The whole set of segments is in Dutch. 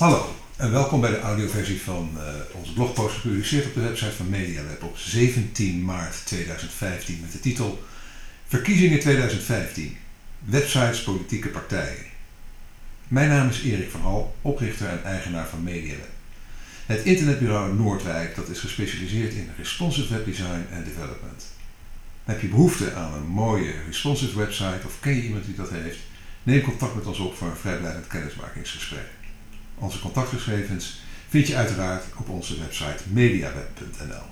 Hallo en welkom bij de audioversie van uh, onze blogpost gepubliceerd op de website van MediaWeb op 17 maart 2015 met de titel Verkiezingen 2015. Websites, politieke partijen. Mijn naam is Erik van Hal, oprichter en eigenaar van MediaWeb. Het internetbureau Noordwijk dat is gespecialiseerd in responsive webdesign en development. Heb je behoefte aan een mooie responsive website of ken je iemand die dat heeft? Neem contact met ons op voor een vrijblijvend kennismakingsgesprek. Onze contactgegevens vind je uiteraard op onze website mediaweb.nl.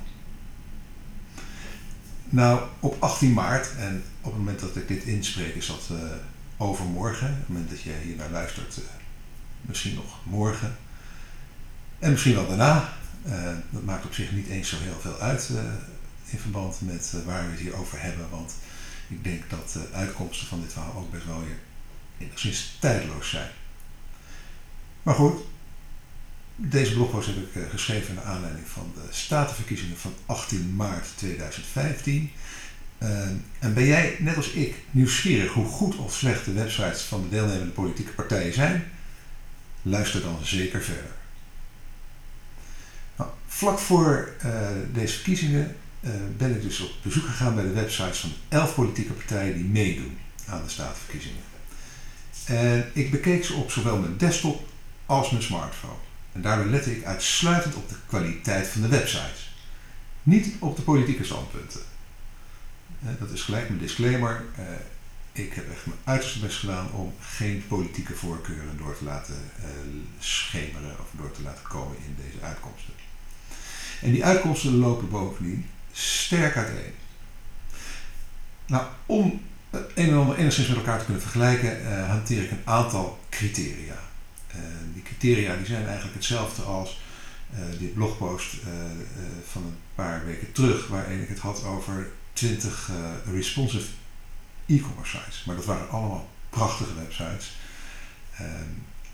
Nou, op 18 maart, en op het moment dat ik dit inspreek is dat uh, overmorgen, op het moment dat je hier naar luistert, uh, misschien nog morgen, en misschien wel daarna. Uh, dat maakt op zich niet eens zo heel veel uit in verband met waar we het hier over hebben, want ik denk dat de uitkomsten van dit verhaal ook best wel weer enigszins tijdloos zijn. Maar goed, deze blogpost heb ik uh, geschreven naar aanleiding van de statenverkiezingen van 18 maart 2015. Uh, en ben jij, net als ik, nieuwsgierig hoe goed of slecht de websites van de deelnemende politieke partijen zijn? Luister dan zeker verder. Nou, vlak voor uh, deze verkiezingen ben ik dus op bezoek gegaan bij de websites van 11 politieke partijen die meedoen aan de statenverkiezingen. En ik bekeek ze op zowel mijn desktop als mijn smartphone. En daarbij lette ik uitsluitend op de kwaliteit van de websites. Niet op de politieke standpunten. Dat is gelijk mijn disclaimer. Eh, ik heb echt mijn uiterste best gedaan om geen politieke voorkeuren door te laten eh, schemeren of door te laten komen in deze uitkomsten. En die uitkomsten lopen bovendien sterk uiteen. Nou, om het een en ander enigszins met elkaar te kunnen vergelijken, hanteer ik een aantal criteria. Uh, die criteria die zijn eigenlijk hetzelfde als uh, dit blogpost van een paar weken terug, waarin ik het had over 20 responsive e-commerce sites. Maar dat waren allemaal prachtige websites. Ehm,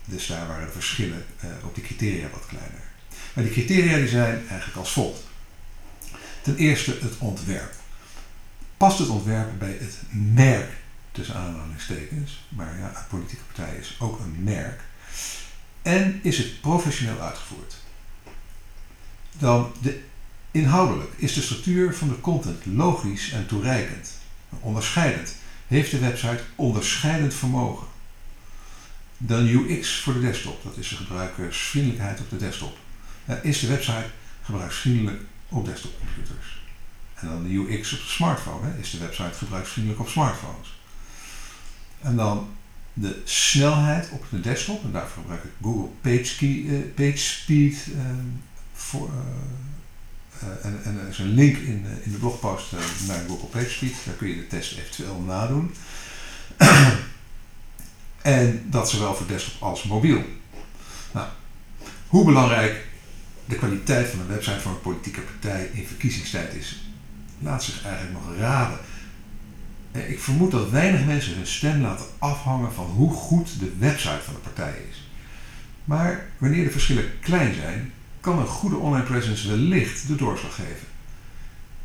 dus daar waren de verschillen op die criteria wat kleiner. Maar die criteria die zijn eigenlijk als volgt. Ten eerste het ontwerp past het ontwerp bij het merk, tussen aanhalingstekens, maar ja, een politieke partij is ook een merk, en is het professioneel uitgevoerd. Dan de, inhoudelijk is de structuur van de content logisch en toereikend, onderscheidend. Heeft de website onderscheidend vermogen? Dan UX voor de desktop, dat is de gebruikersvriendelijkheid op de desktop. Is de website gebruiksvriendelijk op desktopcomputers? En dan de UX op de smartphone. Is de website gebruiksvriendelijk op smartphones? En dan de snelheid op de desktop. En daarvoor gebruik ik Google PageSpeed. Page Speed, ehm, voor, uh, en, en, er is een link in, in de blogpost naar Google PageSpeed. Daar kun je de test eventueel nadoen. en dat zowel voor desktop als mobiel. Nou, hoe belangrijk de kwaliteit van een website voor een politieke partij in verkiezingstijd is, laat zich eigenlijk nog raden. Eh, ik vermoed dat weinig mensen hun stem laten afhangen van hoe goed de website van de partij is. Maar wanneer de verschillen klein zijn, kan een goede online presence wellicht de doorslag geven.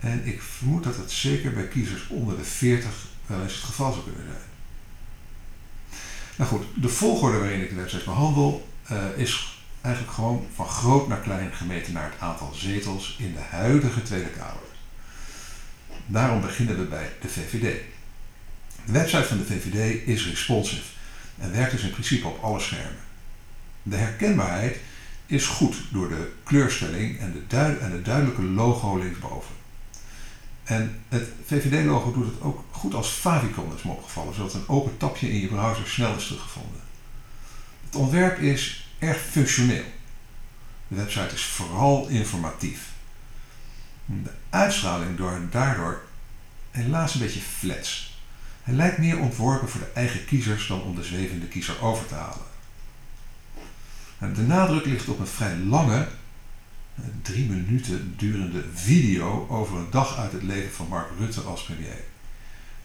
En ik vermoed dat het zeker bij kiezers onder de 40 wel eens het geval zou kunnen zijn. Nou goed, de volgorde waarin ik de website behandel uh, is eigenlijk gewoon van groot naar klein gemeten naar het aantal zetels in de huidige Tweede Kamer. Daarom beginnen we bij de VVD. De website van de VVD is responsive en werkt dus in principe op alle schermen. De herkenbaarheid is goed door de kleurstelling en de, duidelijke logo linksboven. En het VVD-logo doet het ook goed als favicon is me opgevallen, zodat een open tapje in je browser snel is teruggevonden. Het ontwerp is erg functioneel. De website is vooral informatief. De uitstraling door, daardoor helaas een beetje flats. Hij lijkt meer ontworpen voor de eigen kiezers dan om de zwevende kiezer over te halen. De nadruk ligt op een vrij lange, drie minuten durende video over een dag uit het leven van Mark Rutte als premier.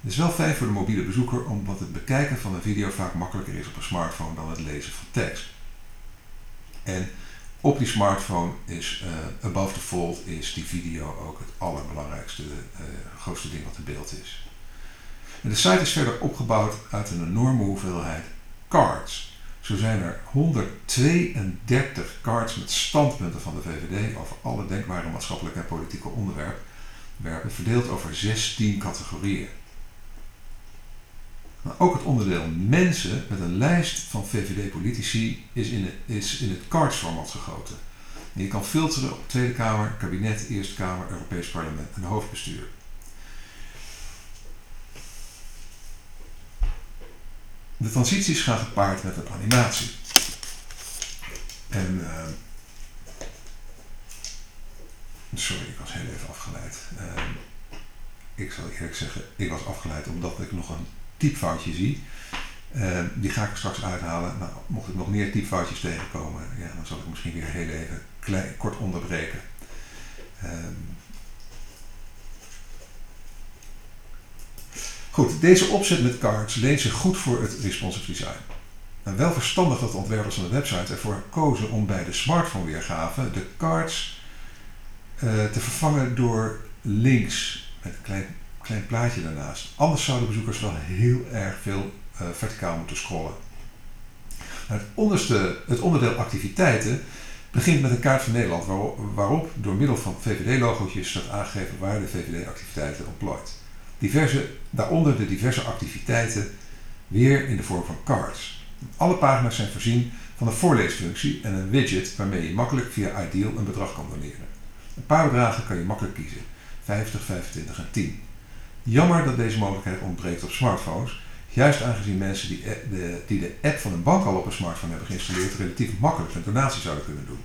Het is wel fijn voor de mobiele bezoeker omdat het bekijken van een video vaak makkelijker is op een smartphone dan het lezen van tekst. En op die smartphone is uh, above the fold is die video ook het allerbelangrijkste, uh, grootste ding wat in beeld is. De site is verder opgebouwd uit een enorme hoeveelheid cards, Zo zijn er 132 cards met standpunten van de VVD over alle denkbare maatschappelijke en politieke onderwerpen, verdeeld over 16 categorieën. Maar ook het onderdeel mensen met een lijst van VVD-politici is is in het cardsformat gegoten. En je kan filteren op Tweede Kamer, kabinet, Eerste Kamer, Europees Parlement en hoofdbestuur. De transities gaan gepaard met een animatie. En uh, sorry, ik was heel even afgeleid. Uh, ik zal eerlijk zeggen, ik was afgeleid omdat ik nog een typfoutje zie. Uh, die ga ik straks uithalen. Nou, mocht ik nog meer typfoutjes tegenkomen, ja, dan zal ik misschien weer heel even kort onderbreken. Goed, deze opzet met cards leent zich goed voor het responsive design. En wel verstandig dat de ontwerpers van de website ervoor kozen om bij de smartphone weergave de cards uh, te vervangen door links met een klein, klein plaatje daarnaast. Anders zouden bezoekers wel heel erg veel uh, verticaal moeten scrollen. Het, onderste, het onderdeel activiteiten begint met een kaart van Nederland waarop, waarop door middel van VVD-logootjes staat aangegeven waar de VVD-activiteiten ontplooit. Diverse, daaronder de diverse activiteiten weer in de vorm van cards. Alle pagina's zijn voorzien van een voorleesfunctie en een widget waarmee je makkelijk via Ideal een bedrag kan doneren. Een paar bedragen kan je makkelijk kiezen: 50, 25 en 10. Jammer dat deze mogelijkheid ontbreekt op smartphones, juist aangezien mensen die de, die de app van een bank al op een smartphone hebben geïnstalleerd relatief makkelijk een donatie zouden kunnen doen.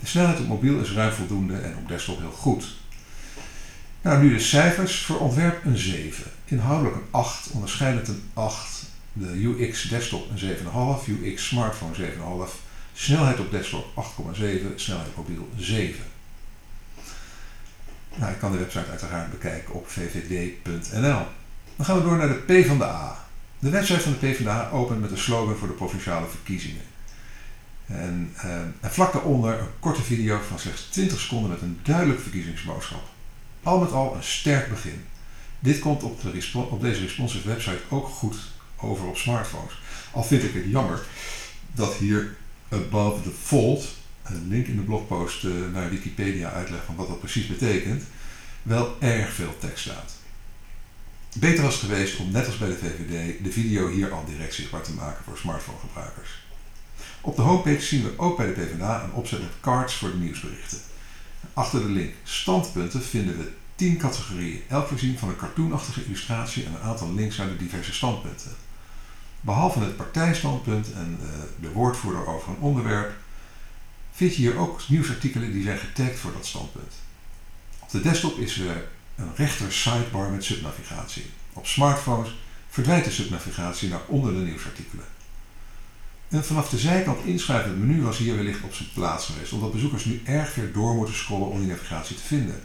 De snelheid op mobiel is ruim voldoende en op desktop heel goed. Nou, nu de cijfers. Voor ontwerp een 7. Inhoudelijk een 8. Onderscheidend een 8. De UX desktop een 7,5. UX smartphone 7,5. Snelheid op desktop 8,7. Snelheid op mobiel 7. Nou, ik kan de website uiteraard bekijken op vvd.nl. Dan gaan we door naar de P van de A. De website van de P van de A opent met een slogan voor de provinciale verkiezingen. En, eh, en vlak daaronder een korte video van slechts 20 seconden met een duidelijk verkiezingsboodschap. Al met al een sterk begin. Dit komt op, de op deze responsive website ook goed over op smartphones. Al vind ik het jammer dat hier above the fold, een link in de blogpost uh, naar Wikipedia uitleg van wat dat precies betekent, wel erg veel tekst staat. Beter was geweest om net als bij de VVD de video hier al direct zichtbaar te maken voor smartphonegebruikers. Op de homepage zien we ook bij de PvdA een opzet met cards voor de nieuwsberichten. Achter de link standpunten vinden we 10 categorieën, elk voorzien van een cartoonachtige illustratie en een aantal links naar de diverse standpunten. Behalve het partijstandpunt en de, de woordvoerder over een onderwerp, vind je hier ook nieuwsartikelen die zijn getagd voor dat standpunt. Op de desktop is er een rechter sidebar met subnavigatie. Op smartphones verdwijnt de subnavigatie naar onder de nieuwsartikelen. En vanaf de zijkant inschrijvend menu was hier wellicht op zijn plaats geweest, omdat bezoekers nu erg ver door moeten scrollen om die navigatie te vinden.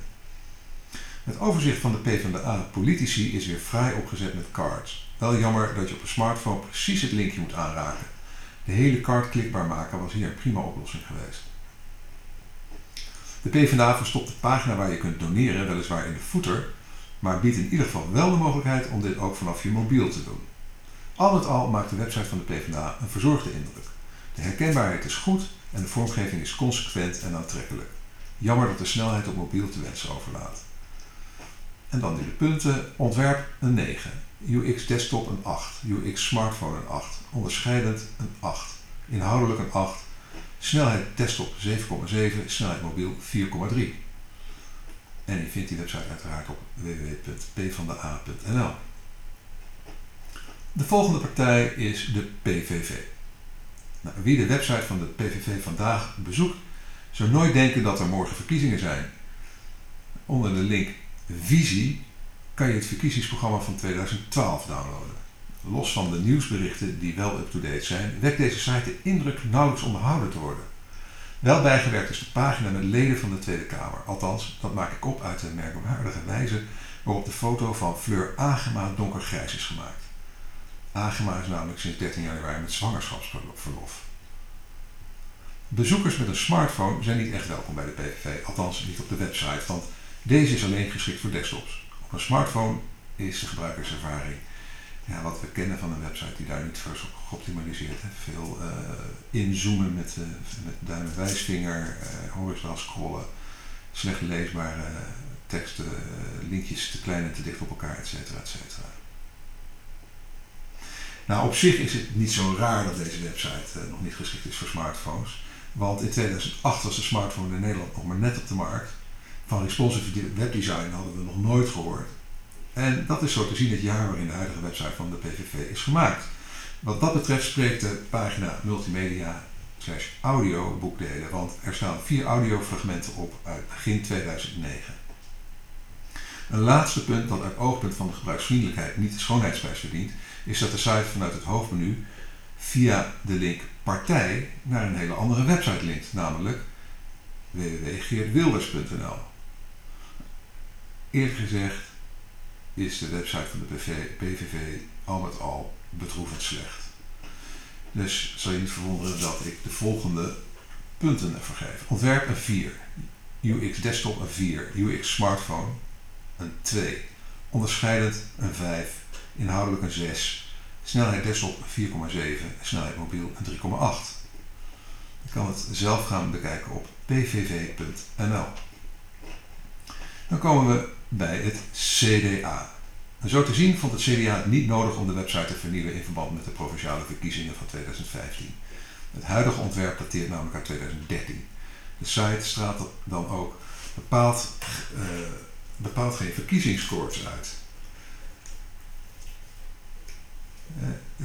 Het overzicht van de PvdA politici is weer vrij opgezet met cards. Wel jammer dat je op een smartphone precies het linkje moet aanraken. De hele card klikbaar maken was hier een prima oplossing geweest. De PvdA verstopt de pagina waar je kunt doneren, weliswaar in de footer, maar biedt in ieder geval wel de mogelijkheid om dit ook vanaf je mobiel te doen. Al met al maakt de website van de PvdA een verzorgde indruk. De herkenbaarheid is goed en de vormgeving is consequent en aantrekkelijk. Jammer dat de snelheid op mobiel te wensen overlaat. En dan nu de punten. Ontwerp een 9. UX desktop een 8. UX smartphone een 8. Onderscheidend een 8. Inhoudelijk een 8. Snelheid desktop 7,7. Snelheid mobiel 4,3. En je vindt die website uiteraard op www.pvanda.nl. De volgende partij is de PVV. Nou, wie de website van de PVV vandaag bezoekt, zou nooit denken dat er morgen verkiezingen zijn. Onder de link Visie kan je het verkiezingsprogramma van 2012 downloaden. Los van de nieuwsberichten die wel up-to-date zijn, wekt deze site de indruk nauwelijks onderhouden te worden. Wel bijgewerkt is de pagina met leden van de Tweede Kamer. Althans, dat maak ik op uit de merkwaardige wijze waarop de foto van Fleur Agema donkergrijs is gemaakt. Agema is namelijk sinds 13 januari met zwangerschapsverlof. Bezoekers met een smartphone zijn niet echt welkom bij de PVV, althans niet op de website, want deze is alleen geschikt voor desktops. Op een smartphone is de gebruikerservaring ja, wat we kennen van een website die daar niet voor is geoptimaliseerd. Hè. Veel uh, inzoomen met, uh, duim en wijsvinger, uh, horizontaal scrollen, slecht leesbare teksten, linkjes te klein en te dicht op elkaar, et cetera, et cetera. Nou, op zich is het niet zo raar dat deze website nog niet geschikt is voor smartphones. Want in 2008 was de smartphone in Nederland nog maar net op de markt. Van responsive webdesign hadden we nog nooit gehoord. En dat is zo te zien het jaar waarin de huidige website van de PVV is gemaakt. Wat dat betreft spreekt de pagina multimedia slash audio boekdelen, want er staan vier audiofragmenten op uit begin 2009. Een laatste punt dat uit oogpunt van de gebruiksvriendelijkheid niet de schoonheidsprijs verdient, is dat de site vanuit het hoofdmenu via de link partij naar een hele andere website linkt, namelijk www.geertwilders.nl. Eerlijk gezegd is de website van de PVV al met al bedroevend slecht. Dus zal je niet verwonderen dat ik de volgende punten ervoor geef. Ontwerp een 4, UX desktop een 4, UX smartphone een 2, onderscheidend een 5, inhoudelijk een 6, snelheid desktop 4,7 en snelheid mobiel een 3,8. Je kan het zelf gaan bekijken op pvv.nl. Dan komen we bij het CDA. Zo te zien vond het CDA het niet nodig om de website te vernieuwen in verband met de provinciale verkiezingen van 2015. Het huidige ontwerp dateert namelijk uit 2013. De site straalt dan ook bepaald, uh, bepaalt geen verkiezingsscores uit.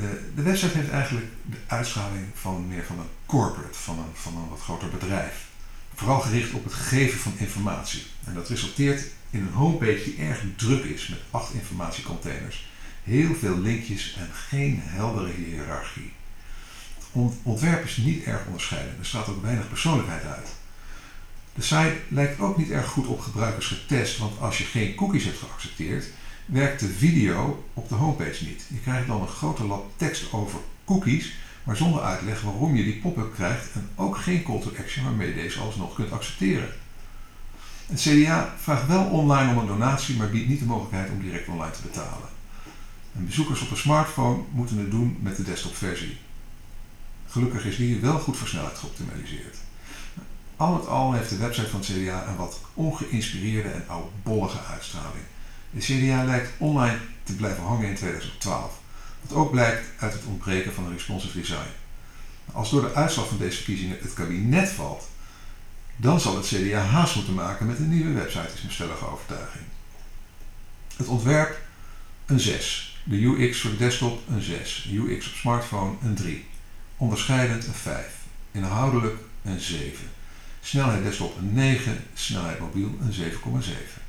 Uh, de website heeft eigenlijk de uitstraling van meer van een corporate, van een, van een wat groter bedrijf. Vooral gericht op het geven van informatie. En dat resulteert in een homepage die erg druk is met acht informatiecontainers, heel veel linkjes en geen heldere hiërarchie. Het ontwerp is niet erg onderscheidend, er staat ook weinig persoonlijkheid uit. De site lijkt ook niet erg goed op gebruikers getest, want als je geen cookies hebt geaccepteerd, werkt de video op de homepage niet. Je krijgt dan een grote lap tekst over cookies, maar zonder uitleg waarom je die pop-up krijgt en ook geen call to action waarmee je deze alsnog kunt accepteren. Het CDA vraagt wel online om een donatie, maar biedt niet de mogelijkheid om direct online te betalen. En bezoekers op een smartphone moeten het doen met de desktopversie. Gelukkig is die wel goed voor snelheid geoptimaliseerd. Al met al heeft de website van het CDA een wat ongeïnspireerde en oudbollige uitstraling. De CDA lijkt online te blijven hangen in 2012, wat ook blijkt uit het ontbreken van een responsive design. Als door de uitslag van deze verkiezingen het kabinet valt, dan zal het CDA haast moeten maken met een nieuwe website, is mijn stellige overtuiging. Het ontwerp een 6. De UX voor de desktop een 6. UX op smartphone een 3. Onderscheidend een 5. Inhoudelijk een 7. Snelheid desktop een 9. Snelheid mobiel een 7,7.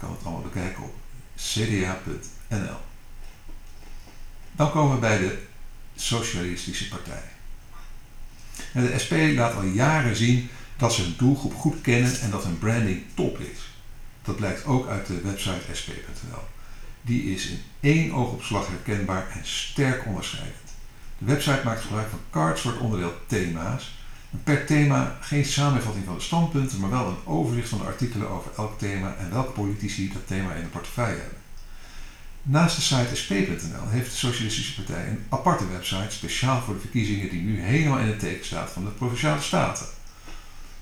Kan het allemaal bekijken op cda.nl. Dan komen we bij de Socialistische Partij. De SP laat al jaren zien dat ze hun doelgroep goed kennen en dat hun branding top is. Dat blijkt ook uit de website sp.nl. Die is in één oogopslag herkenbaar en sterk onderscheidend. De website maakt gebruik van cards voor het onderdeel thema's. Per thema geen samenvatting van de standpunten, maar wel een overzicht van de artikelen over elk thema en welke politici dat thema in de portefeuille hebben. Naast de site sp.nl heeft de Socialistische Partij een aparte website speciaal voor de verkiezingen die nu helemaal in het teken staat van de Provinciale Staten.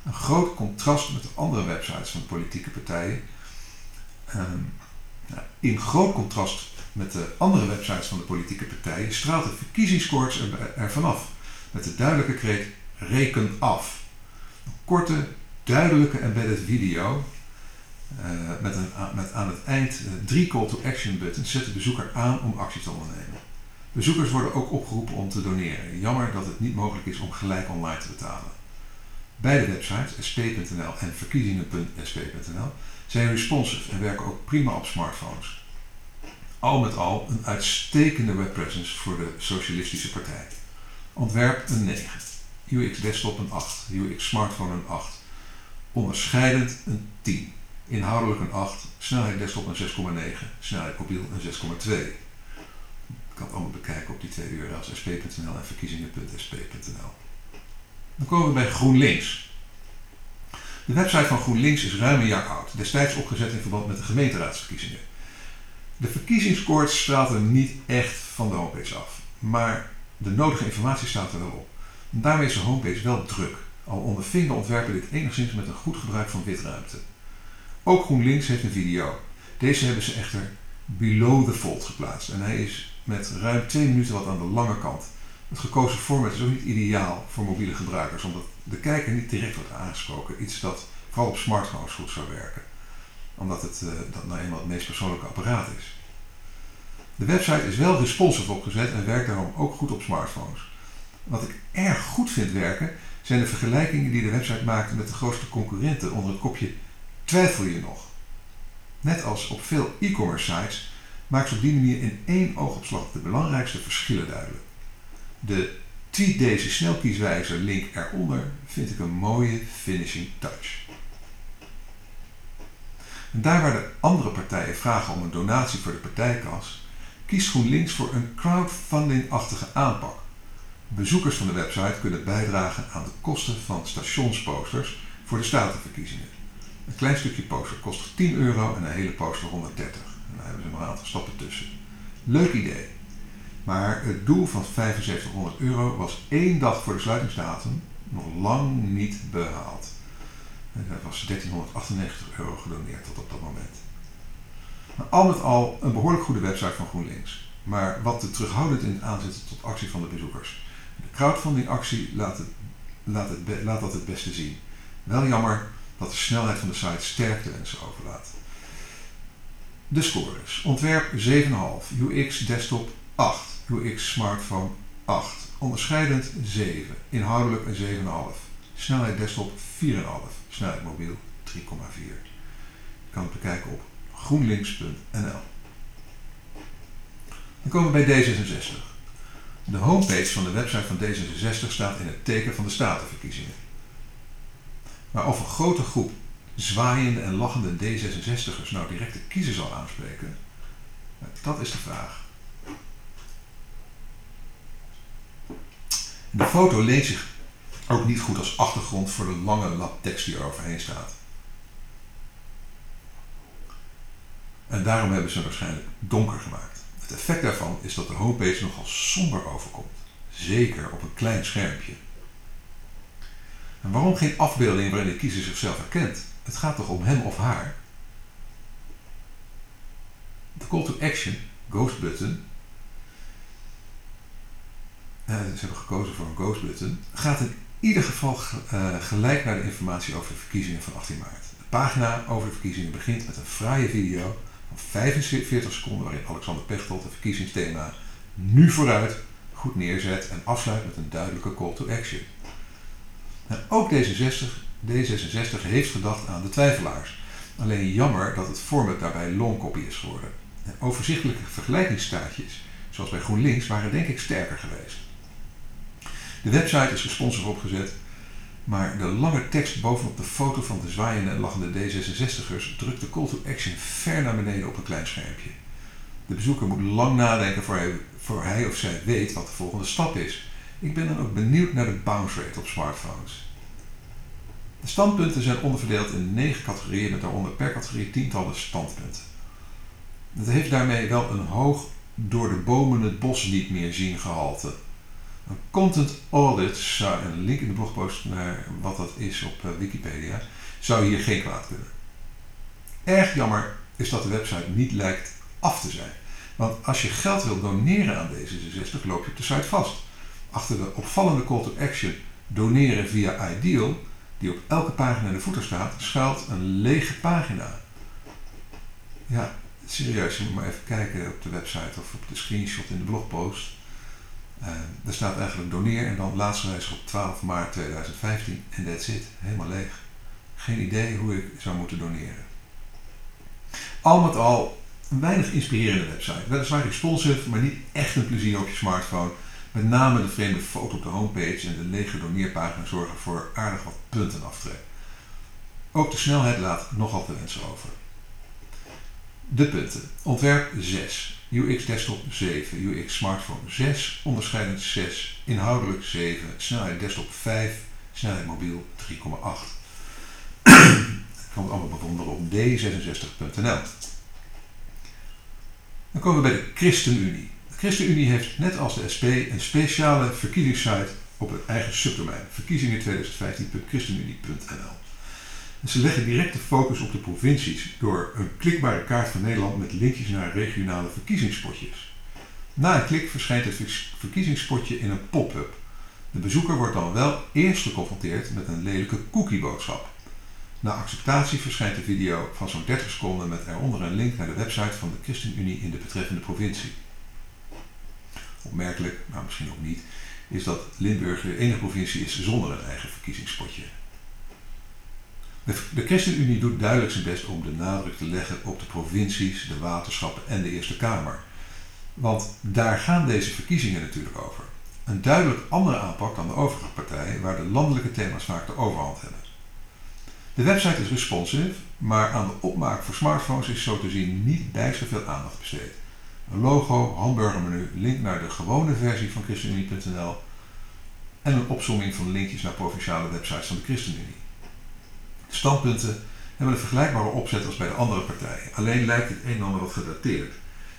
Een groot contrast met de andere websites van de politieke partijen. Um, nou, in groot contrast met de andere websites van de politieke partijen straalt de verkiezingskoorts er, er vanaf. Met de duidelijke kreet reken af. Een korte, duidelijke embedded video uh, met, een, met aan het eind uh, drie call to action buttons zet de bezoeker aan om actie te ondernemen. Bezoekers worden ook opgeroepen om te doneren. Jammer dat het niet mogelijk is om gelijk online te betalen. Beide websites, sp.nl en verkiezingen.sp.nl, zijn responsive en werken ook prima op smartphones. Al met al een uitstekende webpresence voor de Socialistische Partij. Ontwerp een 9, UX desktop een 8, UX smartphone een 8, onderscheidend een 10, inhoudelijk een 8, snelheid desktop een 6,9, snelheid mobiel een 6,2. Je kan het allemaal bekijken op die twee URL's sp.nl en verkiezingen.sp.nl. Dan komen we bij GroenLinks. De website van GroenLinks is ruim een jaar oud, destijds opgezet in verband met de gemeenteraadsverkiezingen. De verkiezingskoorts straalt er niet echt van de homepage af, maar de nodige informatie staat er wel op. daarmee is de homepage wel druk, al onderving de ontwerper dit enigszins met een goed gebruik van witruimte. Ook GroenLinks heeft een video. Deze hebben ze echter below the fold geplaatst en hij is met ruim 2 minuten wat aan de lange kant. Het gekozen format is ook niet ideaal voor mobiele gebruikers, omdat de kijker niet direct wordt aangesproken. Iets dat vooral op smartphones goed zou werken, omdat het uh, dat nou eenmaal het meest persoonlijke apparaat is. De website is wel responsive opgezet en werkt daarom ook goed op smartphones. Wat ik erg goed vind werken, zijn de vergelijkingen die de website maakt met de grootste concurrenten onder het kopje Twijfel je nog? Net als op veel e-commerce sites maakt ze op die manier in één oogopslag de belangrijkste verschillen duidelijk. De tweet deze snelkieswijzer link eronder vind ik een mooie finishing touch. En daar waar de andere partijen vragen om een donatie voor de partijkas, kiest GroenLinks voor een crowdfunding-achtige aanpak. Bezoekers van de website kunnen bijdragen aan de kosten van stationsposters voor de statenverkiezingen. Een klein stukje poster kost 10 euro en een hele poster 130. En daar hebben ze nog een aantal stappen tussen. Leuk idee. Maar het doel van 7500 euro was één dag voor de sluitingsdatum nog lang niet behaald. En er was 1398 euro gedoneerd tot op dat moment. Maar al met al een behoorlijk goede website van GroenLinks. Maar wat te terughoudend in aanzetten tot actie van de bezoekers. De crowdfunding actie laat, het, laat, het, laat dat het beste zien. Wel jammer dat de snelheid van de site sterk de wensen overlaat. De scores. Ontwerp 7,5. UX desktop 8. UX smartphone 8. Onderscheidend 7. Inhoudelijk een 7,5. Snelheid desktop 4,5. Snelheid mobiel 3,4. Je kan het bekijken op groenlinks.nl. Dan komen we bij D66. De homepage van de website van D66 staat in het teken van de statenverkiezingen. Maar of een grote groep zwaaiende en lachende D66'ers nou direct de kiezer zal aanspreken, dat is de vraag. De foto leent zich ook niet goed als achtergrond voor de lange lap tekst die er overheen staat. En daarom hebben ze waarschijnlijk donker gemaakt. Het effect daarvan is dat de homepage nogal somber overkomt. Zeker op een klein schermpje. Waarom geen afbeelding waarin de kiezer zichzelf herkent? Het gaat toch om hem of haar? De call to action, ghost button, uh, ze hebben gekozen voor een ghost button, gaat in ieder geval uh, gelijk naar de informatie over de verkiezingen van 18 maart. De pagina over de verkiezingen begint met een fraaie video 45 seconden waarin Alexander Pechtold het verkiezingsthema nu vooruit goed neerzet en afsluit met een duidelijke call to action. En ook D66, D66 heeft gedacht aan de twijfelaars. Alleen jammer dat het format daarbij longcopy is geworden. En overzichtelijke vergelijkingsstaatjes, zoals bij GroenLinks, waren denk ik sterker geweest. De website is gesponsord opgezet, maar de lange tekst bovenop de foto van de zwaaiende en lachende D66'ers drukt de call to action ver naar beneden op een klein schermpje. De bezoeker moet lang nadenken voor hij, voor hij of zij weet wat de volgende stap is. Ik ben dan ook benieuwd naar de bounce rate op smartphones. De standpunten zijn onderverdeeld in negen categorieën met daaronder per categorie tientallen standpunten. Het heeft daarmee wel een hoog door de bomen het bos niet meer zien gehalte. Een content audit zou, een link in de blogpost naar wat dat is op eh, Wikipedia, zou hier geen kwaad kunnen. Erg jammer is dat de website niet lijkt af te zijn. Want als je geld wilt doneren aan D66 loop je op de site vast. Achter de opvallende call to action doneren via Ideal, die op elke pagina in de voeter staat, schuilt een lege pagina. Ja, serieus, je moet maar even kijken op de website of op de screenshot in de blogpost. Uh, er staat eigenlijk doneer en dan laatste wijzig op 12 maart 2015 en that's it, helemaal leeg. Geen idee hoe ik zou moeten doneren. Al met al een weinig inspirerende website. Weliswaar responsive, maar niet echt een plezier op je smartphone. Met name de vreemde foto op de homepage en de lege doneerpagina zorgen voor aardig wat punten aftrek. Ook de snelheid laat nogal te wensen over. De punten. Ontwerp 6. UX desktop 7. UX smartphone 6. Onderscheidend 6. Inhoudelijk 7. Snelheid desktop 5. Snelheid mobiel 3,8. Ik kan het allemaal bewonderen op d66.nl. Dan komen we bij de ChristenUnie. De ChristenUnie heeft net als de SP een speciale verkiezingssite op het eigen subdomein. Verkiezingen2015.christenunie.nl Ze leggen direct de focus op de provincies door een klikbare kaart van Nederland met linkjes naar regionale verkiezingspotjes. Na een klik verschijnt het verkiezingspotje in een pop-up. De bezoeker wordt dan wel eerst geconfronteerd met een lelijke cookieboodschap. Na acceptatie verschijnt de video van zo'n 30 seconden met eronder een link naar de website van de ChristenUnie in de betreffende provincie. Opmerkelijk, maar misschien ook niet, is dat Limburg de enige provincie is zonder een eigen verkiezingspotje. De ChristenUnie doet duidelijk zijn best om de nadruk te leggen op de provincies, de waterschappen en de Eerste Kamer. Want daar gaan deze verkiezingen natuurlijk over. Een duidelijk andere aanpak dan de overige partijen, waar de landelijke thema's vaak de overhand hebben. De website is responsive, maar aan de opmaak voor smartphones is zo te zien niet bijster veel aandacht besteed. Een logo, hamburgermenu, link naar de gewone versie van ChristenUnie.nl en een opzomming van linkjes naar provinciale websites van de ChristenUnie. Standpunten hebben een vergelijkbare opzet als bij de andere partijen, alleen lijkt het een en ander wat gedateerd.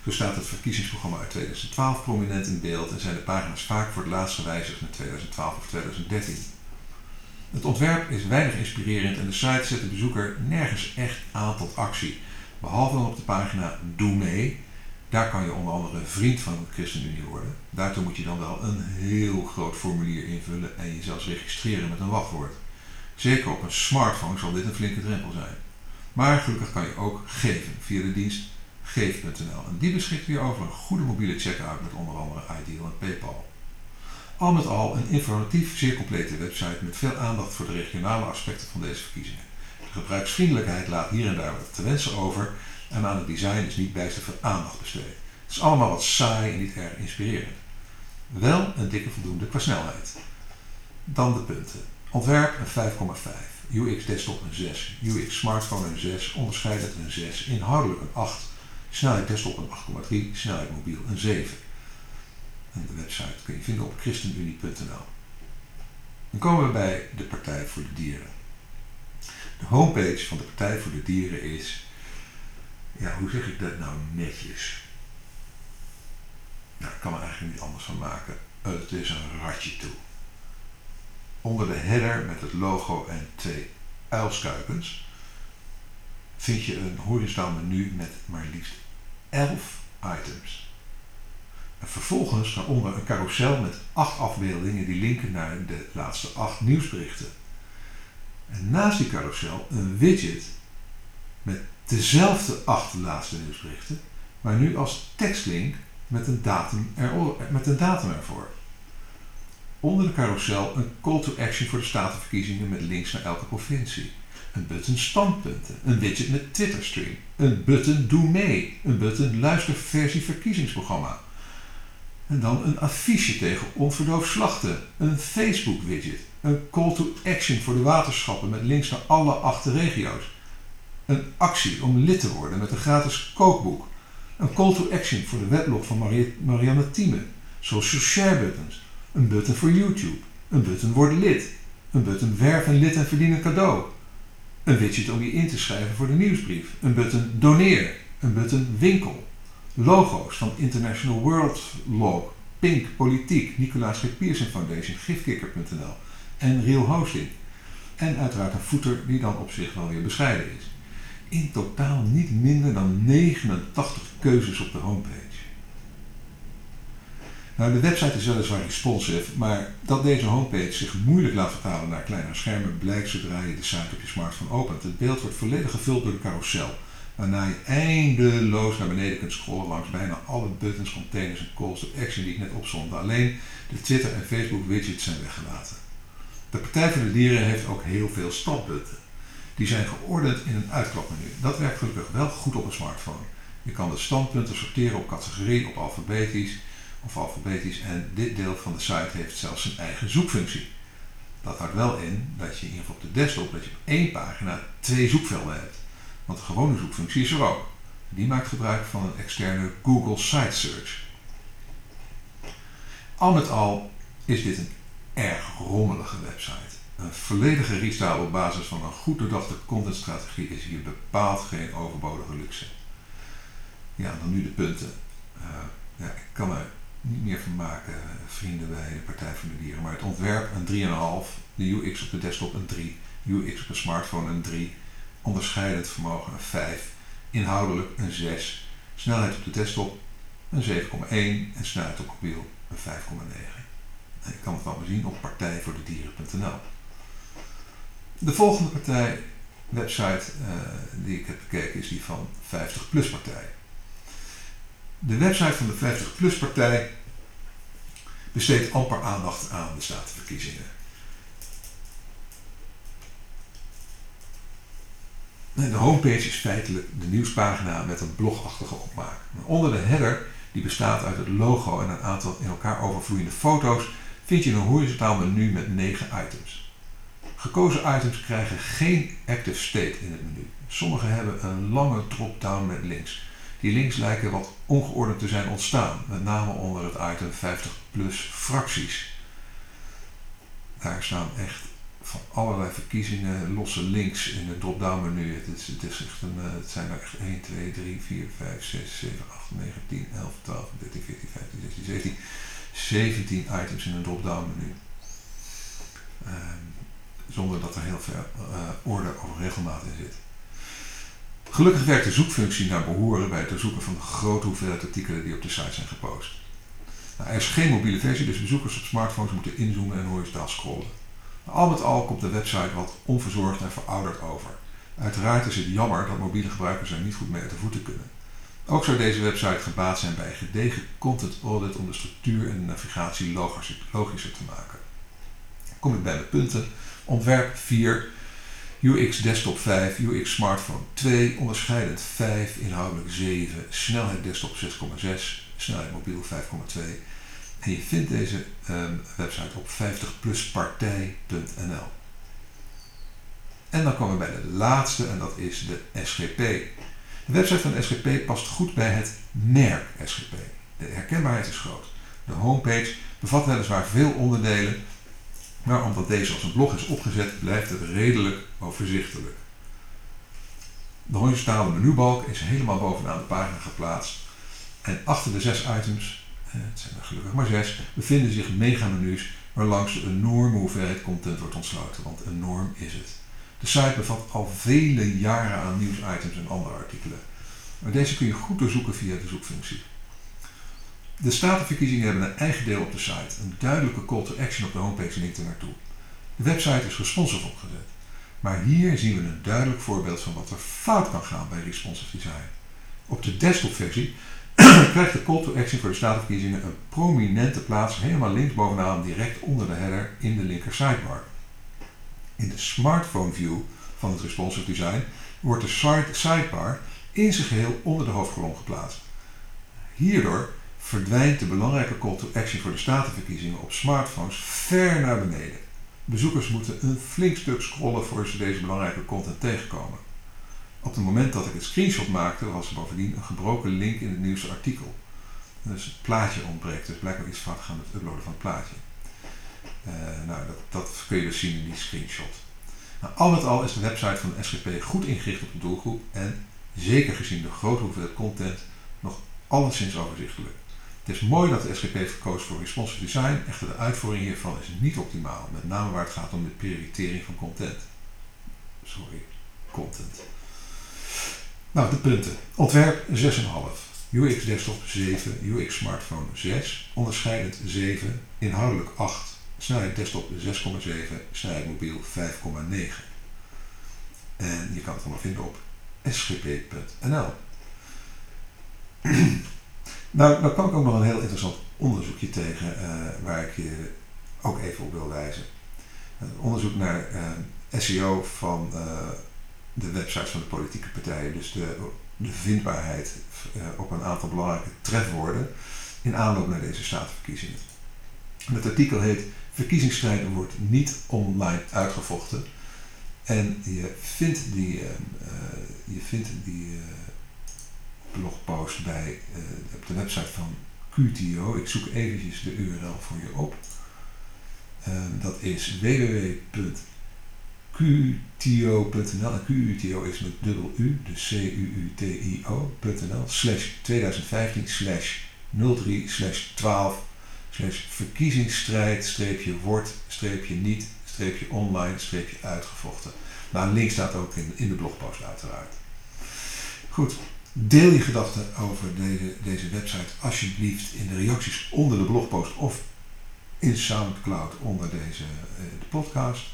Zo staat het verkiezingsprogramma uit 2012 prominent in beeld en zijn de pagina's vaak voor het laatst gewijzigd met 2012 of 2013. Het ontwerp is weinig inspirerend en de site zet de bezoeker nergens echt aan tot actie. Behalve dan op de pagina Doe mee. Daar kan je onder andere vriend van de ChristenUnie worden. Daartoe moet je dan wel een heel groot formulier invullen en je zelfs registreren met een wachtwoord. Zeker op een smartphone zal dit een flinke drempel zijn. Maar gelukkig kan je ook geven via de dienst geef.nl. En die beschikt weer over een goede mobiele checkout met onder andere Ideal en PayPal. Al met al een informatief, zeer complete website met veel aandacht voor de regionale aspecten van deze verkiezingen. De gebruiksvriendelijkheid laat hier en daar wat te wensen over en aan het design is niet bijster veel aandacht besteed. Het is allemaal wat saai en niet erg inspirerend. Wel een dikke voldoende qua snelheid. Dan de punten. Ontwerp een 5,5. UX desktop een 6. UX smartphone een 6. Onderscheidend een 6. Inhoudelijk een 8. Snelheid desktop een 8,3. Snelheid mobiel een 7. En de website kun je vinden op christenunie.nl. Dan komen we bij de Partij voor de Dieren. De homepage van de Partij voor de Dieren is, ja, hoe zeg ik dat nou netjes? Nou, ik kan er eigenlijk niet anders van maken. Het is een ratje toe. Onder de header met het logo en twee uilskuikens vind je een horizontaal menu met maar liefst 11 items. Vervolgens daaronder een carousel met acht afbeeldingen die linken naar de laatste acht nieuwsberichten. En naast die carousel een widget met dezelfde acht laatste nieuwsberichten, maar nu als tekstlink met een datum, er, met een datum ervoor. Onder de carousel een call to action voor de statenverkiezingen met links naar elke provincie. Een button standpunten, een widget met Twitterstream, een button doe mee, een button luisterversie verkiezingsprogramma, en dan een affiche tegen onverdoofd slachten. Een Facebook widget. Een call to action voor de waterschappen met links naar alle acht regio's. Een actie om lid te worden met een gratis kookboek. Een call to action voor de weblog van Marianne Thieme. Social share buttons. Een button voor YouTube. Een button word lid. Een button werf een lid en verdien een cadeau. Een widget om je in te schrijven voor de nieuwsbrief. Een button doneer. Een button winkel logo's van International World Log, Pink, Politiek, Nicolaas G. Pearson Foundation, Gifkikker.nl en Real Hosting. En uiteraard een footer die dan op zich wel weer bescheiden is. In totaal niet minder dan 89 keuzes op de homepage. Nou, de website is weliswaar responsive, maar dat deze homepage zich moeilijk laat vertalen naar kleinere schermen blijkt zodra je de site op je smartphone opent. Het beeld wordt volledig gevuld door de carousel waarna je eindeloos naar beneden kunt scrollen langs bijna alle buttons, containers en calls to action die ik net opzond. Alleen de Twitter en Facebook widgets zijn weggelaten. De Partij voor de Dieren heeft ook heel veel standpunten. Die zijn geordend in een uitklapmenu. Dat werkt gelukkig wel goed op een smartphone. Je kan de standpunten sorteren op categorie, op alfabetisch of alfabetisch en dit deel van de site heeft zelfs zijn eigen zoekfunctie. Dat houdt wel in dat je in op de desktop dat je op één pagina twee zoekvelden hebt. Want de gewone zoekfunctie is er ook. Die maakt gebruik van een externe Google Site Search. Al met al is dit een erg rommelige website. Een volledige restyle op basis van een goed doordachte contentstrategie is hier bepaald geen overbodige luxe. Ja, dan nu de punten. Uh, ja, ik kan er niet meer van maken, vrienden bij de Partij van de Dieren. Maar het ontwerp een 3,5, de UX op de desktop een 3, UX op een smartphone een 3, onderscheidend vermogen een 5, inhoudelijk een 6, snelheid op de desktop een 7,1 en snelheid op mobiel een 5,9. En je kan het allemaal zien op partijvoordedieren.nl. De volgende partij, website uh, die ik heb bekeken, is die van 50 Plus Partij. De website van de 50 Plus Partij besteedt amper aandacht aan de statenverkiezingen. De homepage is feitelijk de nieuwspagina met een blogachtige opmaak. Onder de header, die bestaat uit het logo en een aantal in elkaar overvloeiende foto's, vind je een horizontaal menu met 9 items. Gekozen items krijgen geen active state in het menu. Sommige hebben een lange drop-down met links. Die links lijken wat ongeordend te zijn ontstaan, met name onder het item 50 plus fracties. Daar staan echt van allerlei verkiezingen losse links in het drop-down menu. Het, is, het, is echt een, eh, het zijn er echt 1, 2, 3, 4, 5, 6, 7, 8, 9, 10, 11, 12, 13, 14, 15, 16, 17, 17 items in een drop-down menu. Um, zonder dat er heel veel uh, orde of regelmaat in zit. Gelukkig werkt de zoekfunctie naar behoren bij het doorzoeken van de grote hoeveelheid artikelen die op de site zijn gepost. Nou, er is geen mobiele versie, dus bezoekers op smartphones moeten inzoomen en horizontaal scrollen. Al met al komt de website wat onverzorgd en verouderd over. Uiteraard is het jammer dat mobiele gebruikers er niet goed mee uit de voeten kunnen. Ook zou deze website gebaat zijn bij gedegen content audit om de structuur en de navigatie logischer te maken. Kom ik bij mijn punten. Ontwerp 4, UX desktop 5, UX smartphone 2, onderscheidend 5, inhoudelijk 7, snelheid desktop 6,6, snelheid mobiel 5,2 en je vindt deze um, website op 50pluspartij.nl. En dan komen we bij de laatste en dat is de SGP. De website van de SGP past goed bij het merk SGP. De herkenbaarheid is groot. De homepage bevat weliswaar veel onderdelen, maar omdat deze als een blog is opgezet, blijft het redelijk overzichtelijk. De horizontale menubalk is helemaal bovenaan de pagina geplaatst en achter de zes items eh, het zijn er gelukkig maar zes, bevinden zich megamenu's waarlangs een enorme hoeveelheid content wordt ontsloten, want enorm is het. De site bevat al vele jaren aan nieuwsitems en andere artikelen. Maar deze kun je goed doorzoeken via de zoekfunctie. De statenverkiezingen hebben een eigen deel op de site. Een duidelijke call to action op de homepage linkt er naartoe. De website is responsive opgezet. Maar hier zien we een duidelijk voorbeeld van wat er fout kan gaan bij responsive design. Op de desktopversie krijgt de call to action voor de statenverkiezingen een prominente plaats helemaal links bovenaan, direct onder de header in de linker sidebar. In de smartphone view van het responsive design wordt de sidebar in zijn geheel onder de hoofdkolom geplaatst. Hierdoor verdwijnt de belangrijke call to action voor de statenverkiezingen op smartphones ver naar beneden. Bezoekers moeten een flink stuk scrollen voor ze deze belangrijke content tegenkomen. Op het moment dat ik het screenshot maakte, was er bovendien een gebroken link in het nieuwste artikel. Dus het plaatje ontbreekt, dus blijkbaar iets fout gaan met het uploaden van het plaatje. Uh, nou, dat, dat, kun je dus zien in die screenshot. Nou, al met al is de website van de SGP goed ingericht op de doelgroep en, zeker gezien de grote hoeveelheid content, nog alleszins overzichtelijk. Het is mooi dat de SGP gekozen voor responsive design, echter de uitvoering hiervan is niet optimaal, met name waar het gaat om de prioritering van content. Sorry, content. Nou, de punten. Ontwerp 6,5. UX desktop 7, UX smartphone 6, onderscheidend 7, inhoudelijk 8, snelheid desktop 6,7, snelheid mobiel 5,9. En je kan het allemaal vinden op sgp.nl. nou, dan kwam ik ook nog een heel interessant onderzoekje tegen uh, waar ik je ook even op wil wijzen. Een onderzoek naar uh, SEO van uh, de websites van de politieke partijen. Dus de, de vindbaarheid op een aantal belangrijke trefwoorden in aanloop naar deze statenverkiezingen. Het artikel heet Verkiezingsstrijden wordt niet online uitgevochten. En je vindt die, je vindt die blogpost bij, op de website van QTO. Ik zoek eventjes de URL voor je op. dat is www QUTO.nl. En QUTO is met dubbel U, dus C-U-U-T-I-O.nl. Slash 2015 slash 03 slash 12 slash verkiezingsstrijd streepje wordt streepje niet streepje online streepje uitgevochten. Nou, een link staat ook in, in de blogpost uiteraard. Goed, deel je gedachten over deze, deze website alsjeblieft in de reacties onder de blogpost of in Soundcloud onder deze de podcast.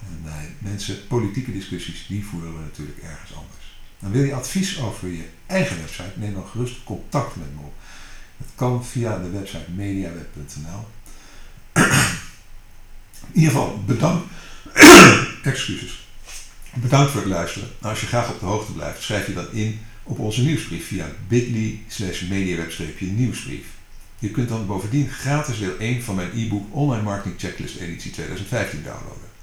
En nee, mensen, politieke discussies, die voeren we natuurlijk ergens anders. Dan wil je advies over je eigen website, neem dan gerust contact met me op. Dat kan via de website mediaweb.nl. In ieder geval, bedankt. Excuses. Bedankt voor het luisteren. Nou, als je graag op de hoogte blijft, schrijf je dat in op onze nieuwsbrief via bit.ly slash mediaweb-nieuwsbrief. Je kunt dan bovendien gratis deel 1 van mijn e-book Online Marketing Checklist editie 2015 downloaden.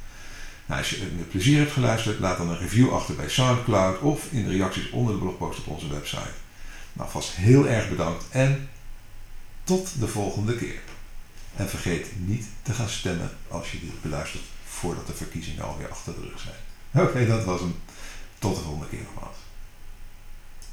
Nou, als je met plezier hebt geluisterd, laat dan een review achter bij Soundcloud of in de reacties onder de blogpost op onze website. Nou, vast heel erg bedankt en tot de volgende keer. En vergeet niet te gaan stemmen als je dit beluistert voordat de verkiezingen alweer achter de rug zijn. Oké, dat was hem. Tot de volgende keer nogmaals.